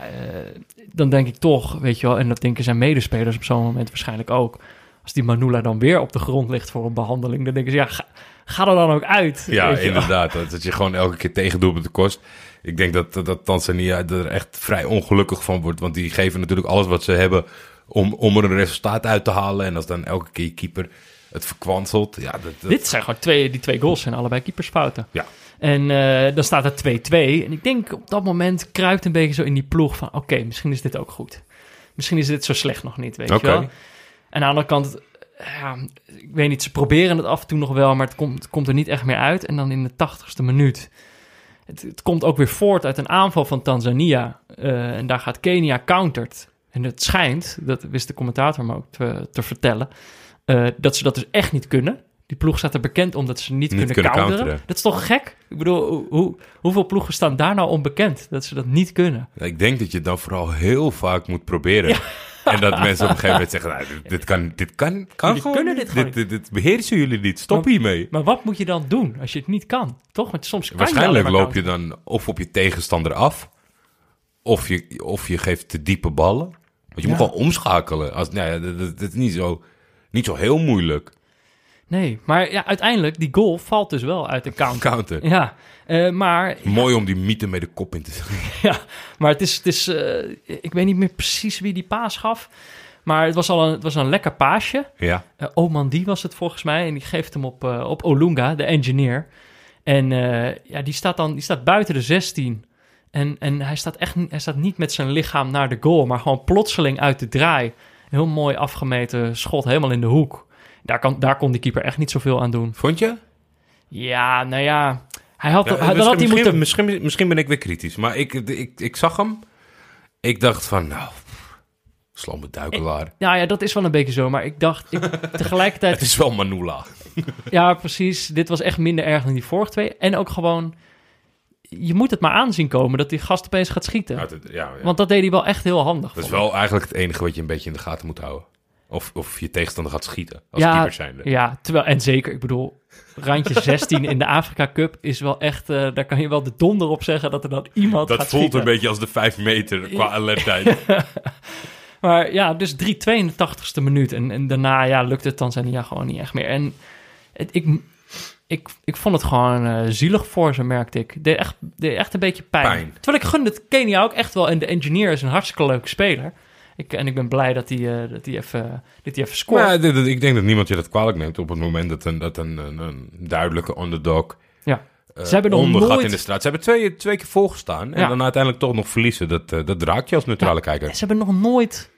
dan denk ik toch, weet je wel, en dat denken zijn medespelers op zo'n moment waarschijnlijk ook. Als die Manula dan weer op de grond ligt voor een behandeling, dan denken ze, ja, ga, ga er dan ook uit. Ja, inderdaad. Dat, dat je gewoon elke keer tegendoelpunten kost. Ik denk dat, dat, dat Tanzania er echt vrij ongelukkig van wordt. Want die geven natuurlijk alles wat ze hebben om, om er een resultaat uit te halen. En als dan elke keer je keeper het verkwanselt. Ja, dat, dat- Dit zijn gewoon twee, die twee goals zijn allebei keepersfouten. Ja. En eh, dan staat het 2-2. En ik denk op dat moment kruipt een beetje zo in die ploeg van... oké, misschien is dit ook goed. Misschien is dit zo slecht nog niet, weet je wel. En aan de andere kant, ja, ik weet niet, ze proberen het af en toe nog wel... maar het komt, het komt er niet echt meer uit. En dan in de tachtigste minuut... Het, het komt ook weer voort uit een aanval van Tanzania. Eh, en daar gaat Kenia counterd. En het schijnt, dat wist de commentator me ook te, te vertellen... eh, dat ze dat dus echt niet kunnen. Die ploeg staat er bekend omdat ze niet, Niet kunnen, kunnen counteren. counteren. Dat is toch gek? Ik bedoel, hoe- hoe, hoeveel ploegen staan daar nou onbekend? Dat ze dat niet kunnen. Ik denk dat je dan vooral heel vaak moet proberen. En dat mensen op een gegeven moment zeggen, nou, dit, dit kan, dit kan, kan Jullie gewoon dit gewoon dit, dit, beheersen jullie niet. Stop Maar- hiermee. Maar wat moet je dan doen als je het niet kan? Toch? Want soms kan Waarschijnlijk je loop je dan of op je tegenstander af, of je, of je geeft te diepe ballen. Want je Ja. moet gewoon omschakelen. Als, nou ja, dat, dat, dat is niet zo, niet zo heel moeilijk. Nee, maar ja, uiteindelijk, die goal valt dus wel uit de counter. Counter. Ja, eh, maar, Mooi om die mythe mee de kop in te zetten. ja, maar het is, het is eh, ik weet niet meer precies wie die paas gaf. Maar het was al een, het was een lekker paasje. Ja, Eh Omandi was het volgens mij. En die geeft hem op, op Olunga, de engineer. En ja, die staat dan die staat buiten de 16. En, en hij, staat echt, hij staat niet met zijn lichaam naar de goal, maar gewoon plotseling uit de draai. Een heel mooi afgemeten schot, helemaal in de hoek. Daar, kan, daar kon die keeper echt niet zoveel aan doen. vond je? Ja, nou ja. Hij had, Ja, hij, dan misschien, had hij moeten... misschien, misschien, ben ik weer kritisch, maar ik, ik, ik zag hem. Ik dacht van, nou, slamme duikelaar. Ja, ja, dat is wel een beetje zo. Maar ik dacht ik, tegelijkertijd... Het is wel Manula. Ja, precies. Dit was echt minder erg dan die vorige twee. En ook gewoon... Je moet het maar aanzien komen dat die gast opeens gaat schieten. Ja, het- ja, ja. Want dat deed hij wel echt heel handig. Dat is wel eigenlijk het enige wat je een beetje in de gaten moet houden. Of, of je tegenstander gaat schieten, als Ja, keeper zijnde. Ja, terwijl, en zeker, ik bedoel, randje 16 in de Afrika Cup is wel echt, eh, daar kan je wel de donder op zeggen dat er dan iemand Dat gaat voelt schieten. een beetje als de vijf meter qua alertheid. Maar ja, dus 3-2 in de 80ste minuut. En, en daarna ja, lukt het Tanzania gewoon niet echt meer. En het, ik, ik, ik vond het gewoon eh, zielig voor ze, merkte ik. Deed echt, deed echt een beetje pijn. Pijn. Terwijl ik gun het Kenia ook echt wel. En de engineer is een hartstikke leuke speler. Ik, en ik ben blij dat hij, eh, dat hij, even, dat hij even scoort. Maar dit- dit- ik denk dat niemand je dat kwalijk neemt op het moment dat een, dat een, een, een duidelijke underdog Ja. eh, Ze hebben nog nooit- in de straat. Ze hebben twee, twee keer volgestaan en Ja. dan uiteindelijk toch nog verliezen. Dat, eh, dat raakt je als neutrale kijker. Ze hebben nog nooit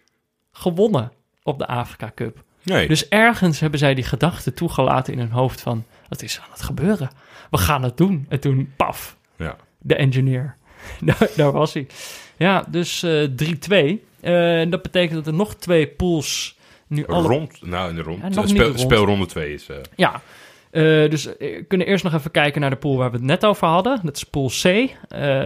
gewonnen op de Afrika Cup. Nee. Dus ergens hebben zij die gedachte toegelaten in hun hoofd van... wat is aan het gebeuren? We gaan het doen. En toen, paf, ja. de engineer. daar, daar was hij. Ja, dus eh 3-2. Eh, dat betekent dat er nog twee pools nu alle... Rond, nou in de rond. Ja, speel, rond. speelronde 2 is... eh, Ja, Eh, dus we kunnen eerst nog even kijken naar de pool waar we het net over hadden. Dat is pool C.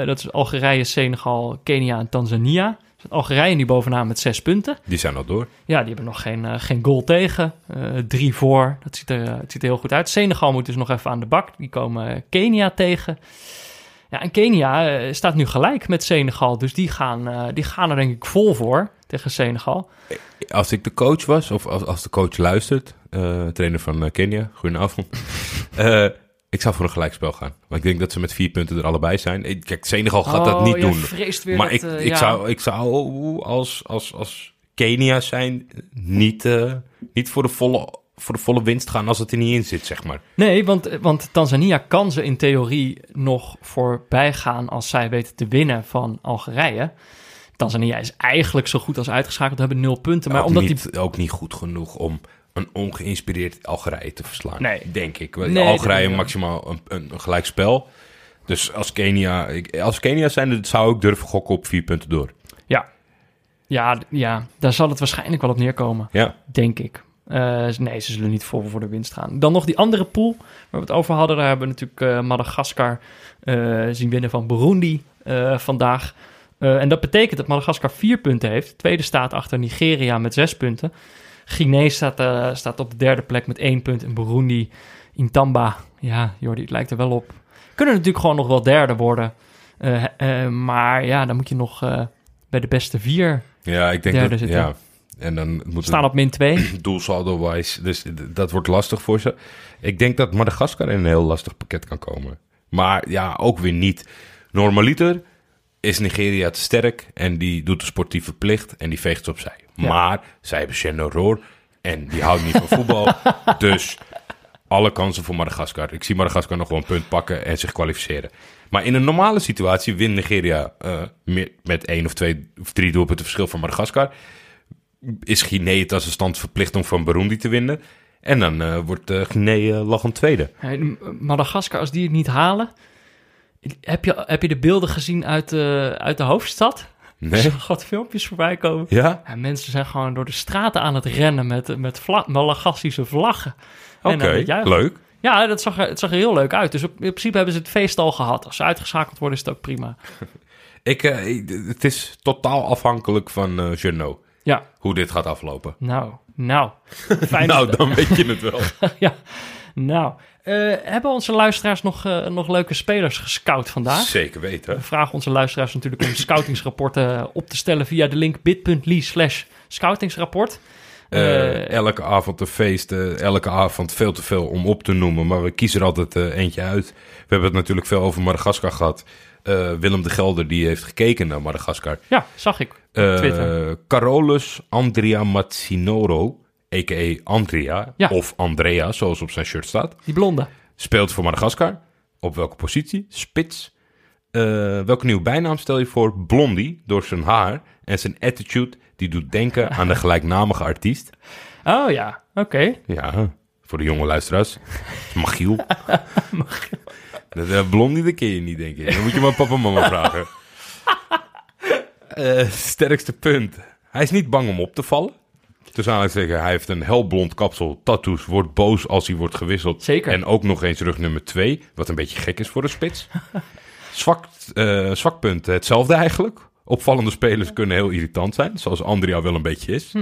Dat is Algerije, Senegal, Kenia en Tanzania. Dus Algerije nu bovenaan met zes punten. die zijn al door. Ja, die hebben nog geen, geen goal tegen. Drie voor. Dat ziet, er, het ziet er heel goed uit. Senegal moet dus nog even aan de bak. Die komen Kenia tegen. Ja, en Kenia eh, staat nu gelijk met Senegal. Dus die gaan, eh, die gaan er denk ik vol voor tegen Senegal. Als ik de coach was, of als, als de coach luistert, eh, trainer van Kenia, goedenavond. Ik zou voor een gelijkspel gaan. Want ik denk dat ze met vier punten er allebei zijn. Kijk, Senegal gaat dat Oh, niet doen. Maar dat, ik, ik, ja. zou, ik zou als, als, als Kenia zijn niet, niet voor, de volle, voor de volle winst gaan als het er niet in zit, zeg maar. Nee, want, want Tanzania kan ze in theorie nog voorbij gaan als zij weten te winnen van Algerije. Tanzania is eigenlijk zo goed als uitgeschakeld, hebben nul punten. Maar ook, omdat niet, die... ook niet goed genoeg om een ongeïnspireerd Algerije te verslaan. Nee. Denk ik. Nee, Algerije maximaal een, een, spel. Dus als Kenia, als Kenia zijn, zou ik durven gokken op vier punten door. Ja. Ja, ja, daar zal het waarschijnlijk wel op neerkomen, Ja, denk ik. Eh, nee, ze zullen niet vol voor de winst gaan. Dan nog die andere pool waar we het over hadden. Daar hebben we natuurlijk eh, Madagaskar eh, zien winnen van Burundi vandaag. En dat betekent dat Madagaskar vier punten heeft. Tweede staat achter Nigeria met zes punten. Guinea staat, staat op de derde plek met één punt. En Burundi, Intamba, ja, Jordi, het lijkt er wel op. Kunnen natuurlijk gewoon nog wel derde worden. Maar ja, dan moet je nog bij de beste vier ja ik denk dat... zitten. Ja. En dan moet staan op min twee. doelsaldo-wise. Dus dat wordt lastig voor ze. Ik denk dat Madagaskar in een heel lastig pakket kan komen. Maar ja, ook weer niet. Normaliter is Nigeria te sterk en die doet de sportieve plicht en die veegt ze opzij. Ja. Maar zij hebben Shannon Roar en die houdt niet van voetbal. Dus alle kansen voor Madagaskar. Ik zie Madagaskar nog wel een punt pakken en zich kwalificeren. Maar in een normale situatie wint Nigeria eh, met één of twee of drie doelpunten verschil van Madagaskar is Guinea het als een stand verplicht om van Burundi te winnen. En dan eh, wordt eh Guinea uh, lachend tweede. Madagaskar, als die het niet halen... Heb je, heb je de beelden gezien uit de, uit de hoofdstad? Nee? Zag wat filmpjes voorbij komen. Ja? Ja, mensen zijn gewoon door de straten aan het rennen met, met vla Malagasische vlaggen. En Oké, leuk. Ja, dat zag er, het zag er heel leuk uit. Dus op, in principe hebben ze het feest al gehad. Als ze uitgeschakeld worden, is het ook prima. Ik, eh, ik- het is totaal afhankelijk van eh Jeannot, Ja, hoe dit gaat aflopen. nou, nou. Fijn nou, dat- dan weet je het wel. ja, nou. Eh, hebben onze luisteraars nog, eh, nog leuke spelers gescout vandaag? Zeker weten. We vragen onze luisteraars natuurlijk om scoutingsrapporten op te stellen via de link bit.ly slash scoutingsrapport. Eh, elke avond een feest, eh, elke avond veel te veel om op te noemen. Maar we kiezen er altijd eentje uit. We hebben het natuurlijk veel over Madagaskar gehad. Eh, Willem de Gelder die heeft gekeken naar Madagaskar. Ja, zag ik. Twitter. Carolus Andrea Mazzinoro, a.k.a. Andrea, Ja. of Andrea, zoals op zijn shirt staat. Die blonde. Speelt voor Madagaskar. Op welke positie? Spits. Eh, welke nieuwe bijnaam stel je voor? Blondie, door zijn haar en zijn attitude. Die doet denken aan de gelijknamige artiest. Oh ja, oké. Ja, voor de jonge luisteraars. Magiel. Dat, eh, blondie, dat ken je niet, denk ik. Dan moet je maar papa en mama vragen. Eh, sterkste punt. Hij is niet bang om op te vallen. Dus aan het zeggen, hij heeft een helblond kapsel, tattoos, wordt boos als hij wordt gewisseld. Zeker. En ook nog eens rug nummer twee, wat een beetje gek is voor een spits. Zwak, eh, zwak punt, hetzelfde eigenlijk. Opvallende spelers kunnen heel irritant zijn, zoals Andrea wel een beetje is. Hm.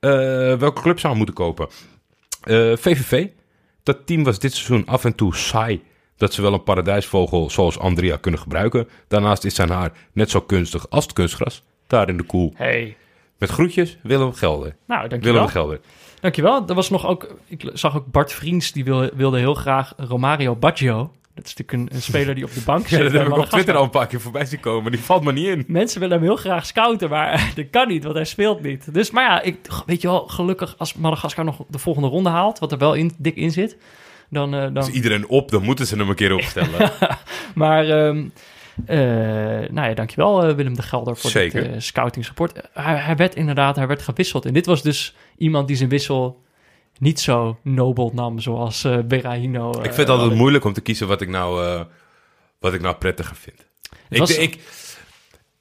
Eh, welke club zou hij moeten kopen? VVV. Dat team was dit seizoen af en toe saai. Dat ze wel een paradijsvogel zoals Andrea kunnen gebruiken. Daarnaast is zijn haar net zo kunstig als het kunstgras. Daar in de koel. Hey, Met groetjes, Willem Gelder. Nou, dankjewel. Willem Gelder. Dankjewel. Er was nog ook, ik zag ook Bart Vriends, die wilde, wilde heel graag Romario Baggio. Dat is natuurlijk een, een speler die op de bank zit. Ja, dat heb ik op. Twitter al een paar keer voorbij zien komen. Die valt me niet in. Mensen willen hem heel graag scouten, maar dat kan niet, want hij speelt niet. Dus, maar ja, ik, weet je wel, gelukkig als Madagaskar nog de volgende ronde haalt, wat er wel in, dik in zit, dan... eh, dan Is iedereen op, dan moeten ze hem een keer opstellen. Maar, ehm eh, nou ja, dankjewel eh, Willem de Gelder voor Zeker. dit scoutingsrapport. Eh, hij, hij werd inderdaad, hij werd gewisseld. En dit was dus iemand die zijn wissel niet zo nobel nam, zoals Berahino. ik vind het altijd moeilijk om te kiezen wat ik nou, wat ik nou prettiger vind. Ik, was- ik,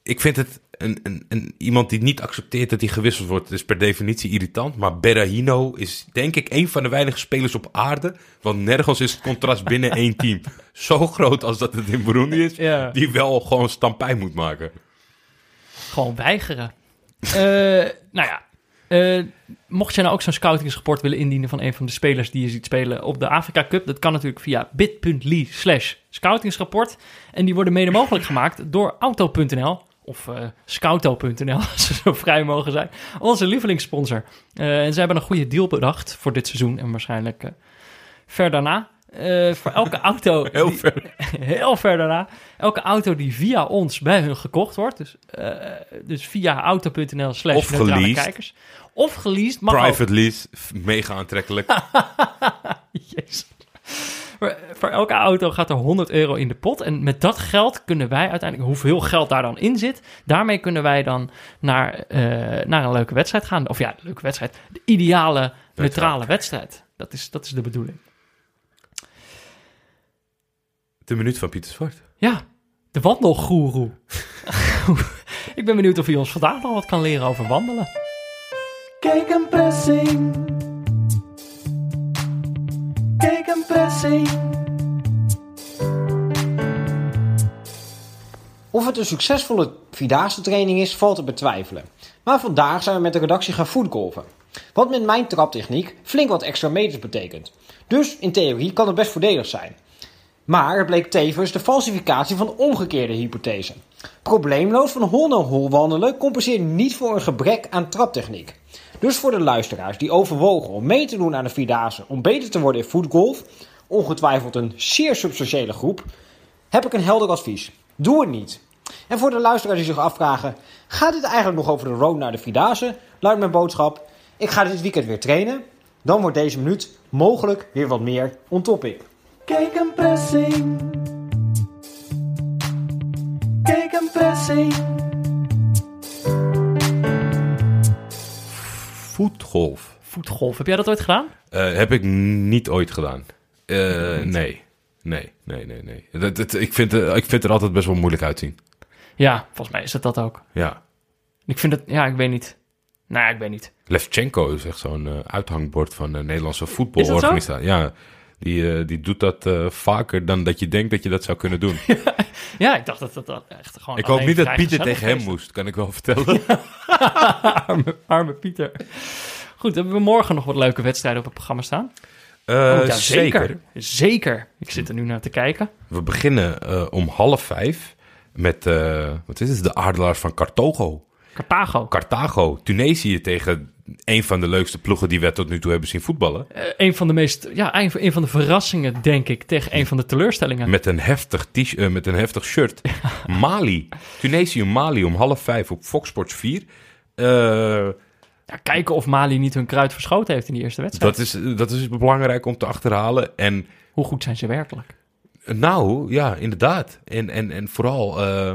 ik vind het een, een, een, iemand die niet accepteert dat hij gewisseld wordt, is per definitie irritant. Maar Berahino is denk ik een van de weinige spelers op aarde. Want nergens is het contrast binnen één team zo groot als dat het in Burundi is. Ja. Die wel gewoon stampij moet maken. Gewoon weigeren. Eh, nou ja, eh, mocht je nou ook zo'n scoutingsrapport willen indienen van een van de spelers die je ziet spelen op de Afrika Cup, dat kan natuurlijk via bit.ly slash scoutingsrapport. En die worden mede mogelijk gemaakt door auto.nl of eh scouto.nl, als ze zo vrij mogen zijn. Onze lievelingssponsor. Eh, en ze hebben een goede deal bedacht voor dit seizoen en waarschijnlijk eh, ver daarna. Voor elke auto. Heel die- ver. heel ver daarna. Elke auto die via ons bij hun gekocht wordt. Dus, dus via auto.nl slash neutrale kijkers. Of geleased. Ook. Private lease, mega aantrekkelijk. Jezus. Voor, voor elke auto gaat er 100 euro in de pot. En met dat geld kunnen wij uiteindelijk, hoeveel geld daar dan in zit, daarmee kunnen wij dan naar, eh, naar een leuke wedstrijd gaan. Of ja, de leuke wedstrijd. De ideale, neutrale wedstrijd. Dat is, dat is de bedoeling. De minuut van Pieter Zwart. Ja, de wandelgoeroe. Ik ben benieuwd of hij ons vandaag nog wat kan leren over wandelen. Kijk een pressing. Of het een succesvolle Vierdaagse training is, valt te betwijfelen. Maar vandaag zijn we met de redactie gaan voetgolven. Wat met mijn traptechniek flink wat extra meters betekent. Dus in theorie kan het best voordelig zijn. Maar het bleek tevens de falsificatie van de omgekeerde hypothese. Probleemloos van hol naar hol wandelen compenseert niet voor een gebrek aan traptechniek. Dus voor de luisteraars die overwogen om mee te doen aan de Vierdaagse om beter te worden in voetgolf, ongetwijfeld een zeer substantiële groep, heb ik een helder advies. Doe het niet. En voor de luisteraars die zich afvragen, gaat dit eigenlijk nog over de road naar de Vierdaagse? Luidt mijn boodschap, ik ga dit weekend weer trainen. Dan wordt deze minuut mogelijk weer wat meer on topic. Kijk een pressing. Kijk een pressing. Voetgolf. Voetgolf, heb jij dat ooit gedaan? Eh, heb ik niet ooit gedaan. Eh, nee. Nee, nee, nee, nee. Dat, dat- ik, vind, eh, ik vind er altijd best wel moeilijk uitzien. Ja, volgens mij is het dat ook. Ja. Ik vind het, ja, ik weet niet. Nou, ja, ik weet niet. Levchenko is echt zo'n eh, uithangbord van de Nederlandse voetbalorganisatie. Ja, die, die doet dat vaker dan dat je denkt dat je dat zou kunnen doen. Ja, ik dacht dat dat dat echt gewoon. ik hoop niet dat Pieter tegen hem moest, kan ik wel vertellen. arme, arme Pieter. Goed, hebben we morgen nog wat leuke wedstrijden op het programma staan? Eh, Oh, ja, zeker. Zeker. Ik zit er nu naar te kijken. We beginnen eh, om half vijf met, eh, wat is het, de aardelaars van Carthago. Carthago. Carthago, Tunesië tegen een van de leukste ploegen die we tot nu toe hebben zien voetballen. Een van de meest, ja, een, een van de verrassingen, denk ik, tegen een van de teleurstellingen. Met een heftig, t met een heftig shirt. Mali. Tunesië, Mali om half vijf op Fox Sports 4. Eh, Ja, kijken of Mali niet hun kruid verschoten heeft in die eerste wedstrijd. dat, is, dat is belangrijk om te achterhalen. En Hoe goed zijn ze werkelijk? nou, ja, inderdaad. En, en, en vooral eh,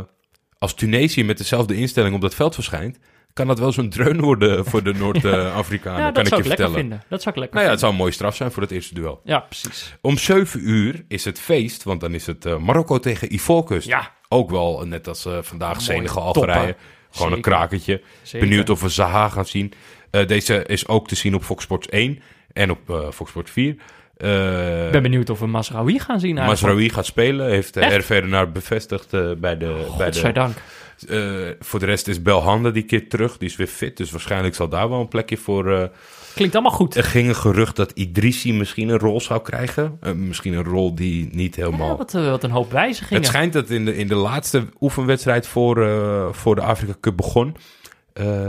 als Tunesië met dezelfde instelling op dat veld verschijnt... kan dat wel zo'n dreun worden voor de Noord-Afrikanen, Ja, kan dat ik zou je ik lekker vertellen. vinden. Dat zou ik lekker Nou ja, het zou een mooie straf zijn voor het eerste duel. Ja, precies. Om 7 uur is het feest, want dan is het eh, Marokko tegen Ivoorkust. Ja. Ook wel, net als eh, vandaag, Senegal. Algerije. Gewoon een krakertje. Zeker. Benieuwd of we Zaha gaan zien. Eh, deze is ook te zien op Fox Sports 1 en op eh, Fox Sports 4. Eh Ik ben benieuwd of we Masraoui gaan zien eigenlijk. Masraoui gaat spelen, heeft uh, RV Renard bevestigd bij de... bij de Godzijdank. voor de rest is Belhanda die keer terug, die is weer fit. Dus waarschijnlijk zal daar wel een plekje voor... Klinkt allemaal goed. er ging een gerucht dat Idrissi misschien een rol zou krijgen. Eh, misschien een rol die niet helemaal... Ja, wat, eh, wat een hoop wijzigingen. Het schijnt dat in de, in de laatste oefenwedstrijd voor, eh, voor de Afrika Cup begon.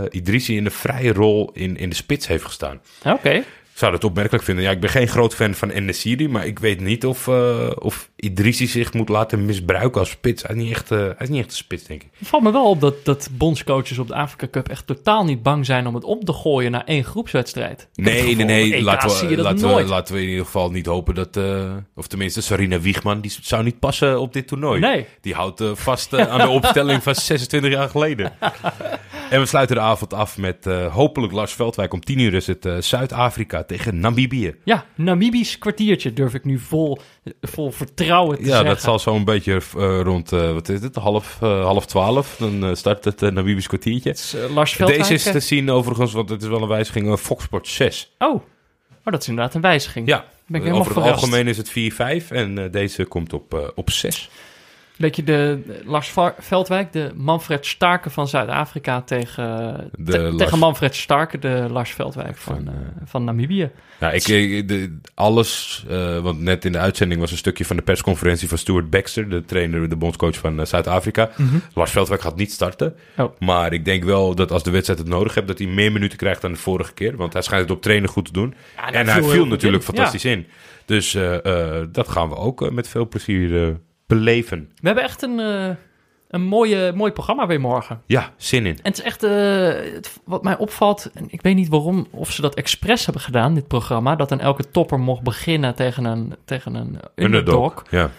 Idrissi in een vrije rol in, in de spits heeft gestaan. Oké. Ik zou dat opmerkelijk vinden. Ja, ik ben geen groot fan van Enesiri, maar ik weet niet of, of Idrissi zich moet laten misbruiken als spits. Hij is niet echt, hij is niet echt een spits, denk ik. Het valt me wel op dat, dat bondscoaches op de Afrika Cup echt totaal niet bang zijn om het om te gooien naar één groepswedstrijd. Ik Nee, gevoel, nee, op nee. EK Laten we, laten, we, laten we in ieder geval niet hopen dat... eh, of tenminste, Sarina Wiegman, die zou niet passen op dit toernooi. Nee. Die houdt eh, vast aan de opstelling van 26 jaar geleden. en we sluiten de avond af met hopelijk Lars Veldwijk. Om 10 uur is het Zuid-Afrika tegen Namibië. Ja, Namibisch kwartiertje durf ik nu vol, vol vertrouwen te Ja, zeggen. dat zal zo'n beetje eh, rond, eh, wat is het, half, eh, half twaalf. Dan start het uh, Namibisch kwartiertje. Is, Lars. Deze is te zien overigens, want het is wel een wijziging, uh, Fox Sports 6. Oh. oh, dat is inderdaad een wijziging. Ja, Ben ik helemaal over het verrast. algemeen is het 4-5 en deze komt op, op 6. Beetje de, Lars Veldwijk, de Manfred Starke van Zuid-Afrika tegen, De te- Lars- tegen Manfred Starke, de Lars Veldwijk van, Van, eh, van Namibië. Ja, ik, ik- de, alles, eh, want net in de uitzending was een stukje van de persconferentie van Stuart Baxter, de trainer, de bondscoach van eh, Zuid-Afrika. Lars Veldwijk gaat niet starten. Oh. Maar ik denk wel dat als de wedstrijd het nodig heeft, dat hij meer minuten krijgt dan de vorige keer. Want hij schijnt het op trainen goed te doen. Ja, en hij viel natuurlijk in. fantastisch in. Dus eh, eh, dat gaan we ook eh, met veel plezier eh, beleven. We hebben echt een, eh, een mooie, mooi programma weer morgen. Ja, zin in. En het is echt, eh, het- wat mij opvalt, en ik weet niet waarom, of ze dat expres hebben gedaan, dit programma, dat dan elke topper mocht beginnen tegen een, tegen een underdog. Ja.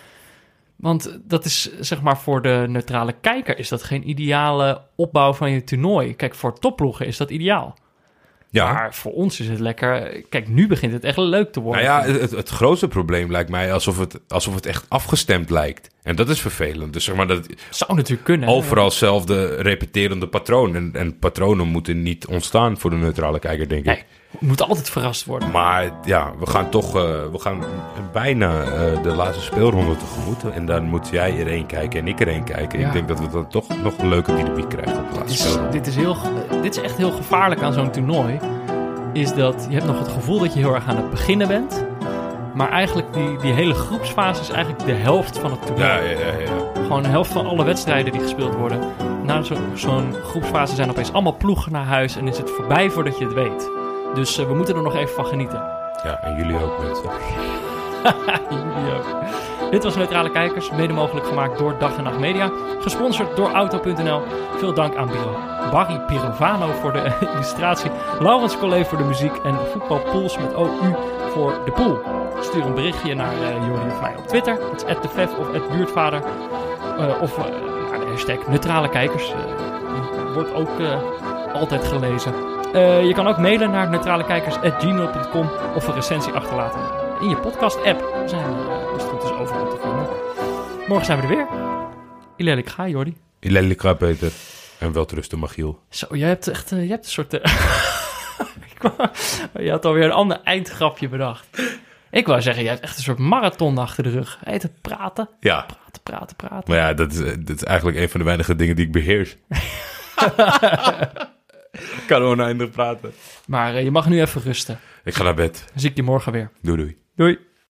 Want dat is, zeg maar, voor de neutrale kijker is dat geen ideale opbouw van je toernooi. Kijk, voor topploegen is dat ideaal. Ja. Maar voor ons is het lekker, kijk, nu begint het echt leuk te worden. Nou ja, het, het grootste probleem lijkt mij alsof het, alsof het echt afgestemd lijkt. En dat is vervelend. Dus zeg maar dat Zou natuurlijk kunnen. overal hetzelfde repeterende patroon. En, en patronen moeten niet ontstaan voor de neutrale kijker, denk ik. Nee, moet altijd verrast worden. Maar ja, we gaan toch eh, we gaan bijna eh, de laatste speelronde tegemoet. En dan moet jij er één kijken en ik er één kijken. Ja. Ik denk dat we dan toch nog een leuke dynamiek krijgen op de Dit laatste is, speelronde. dit, is heel, dit is echt heel gevaarlijk aan zo'n toernooi. Is dat je hebt nog het gevoel dat je heel erg aan het beginnen bent. Maar eigenlijk die, die hele groepsfase is eigenlijk de helft van het toernooi. Ja, ja, ja, ja. Gewoon de helft van alle wedstrijden die gespeeld worden. Na zo- zo'n groepsfase zijn opeens allemaal ploegen naar huis en is het voorbij voordat je het weet. Dus eh, we moeten er nog even van genieten. ja, en jullie ook mensen. Jullie ook. Dit was Neutrale Kijkers, mede mogelijk gemaakt door Dag en Nacht Media. Gesponsord door Auto.nl. Veel dank aan Biro- Barry Pirovano voor de illustratie. Laurens Collet voor de muziek. En Voetbalpools met OU voor de pool. Stuur een berichtje naar uh, Jordi of mij op Twitter. Het is @defef of @buurtvader. Eh, of naar de hashtag Neutrale Kijkers. Wordt ook altijd gelezen. Eh, je kan ook mailen naar neutralekijkers.gmail.com of een recensie achterlaten in je podcast-app. We zijn als het goed is overal te vinden. Morgen zijn we er weer. Ilel, ik ga, Jordi. Ilelika, Peter. En wel rusten, Magiel. Zo, jij hebt echt eh, je hebt een soort... eh, wou- je had alweer een ander eindgrapje bedacht. Ik wou zeggen, jij hebt echt een soort marathon achter de rug. Heet het praten, Ja, praten, praten, praten. maar ja, dat is, dat is eigenlijk een van de weinige dingen die ik beheers. ik kan oneindig praten. Maar eh, je mag nu even rusten. Ik ga naar bed. Dan zie ik je morgen weer. Doei doei. Doei.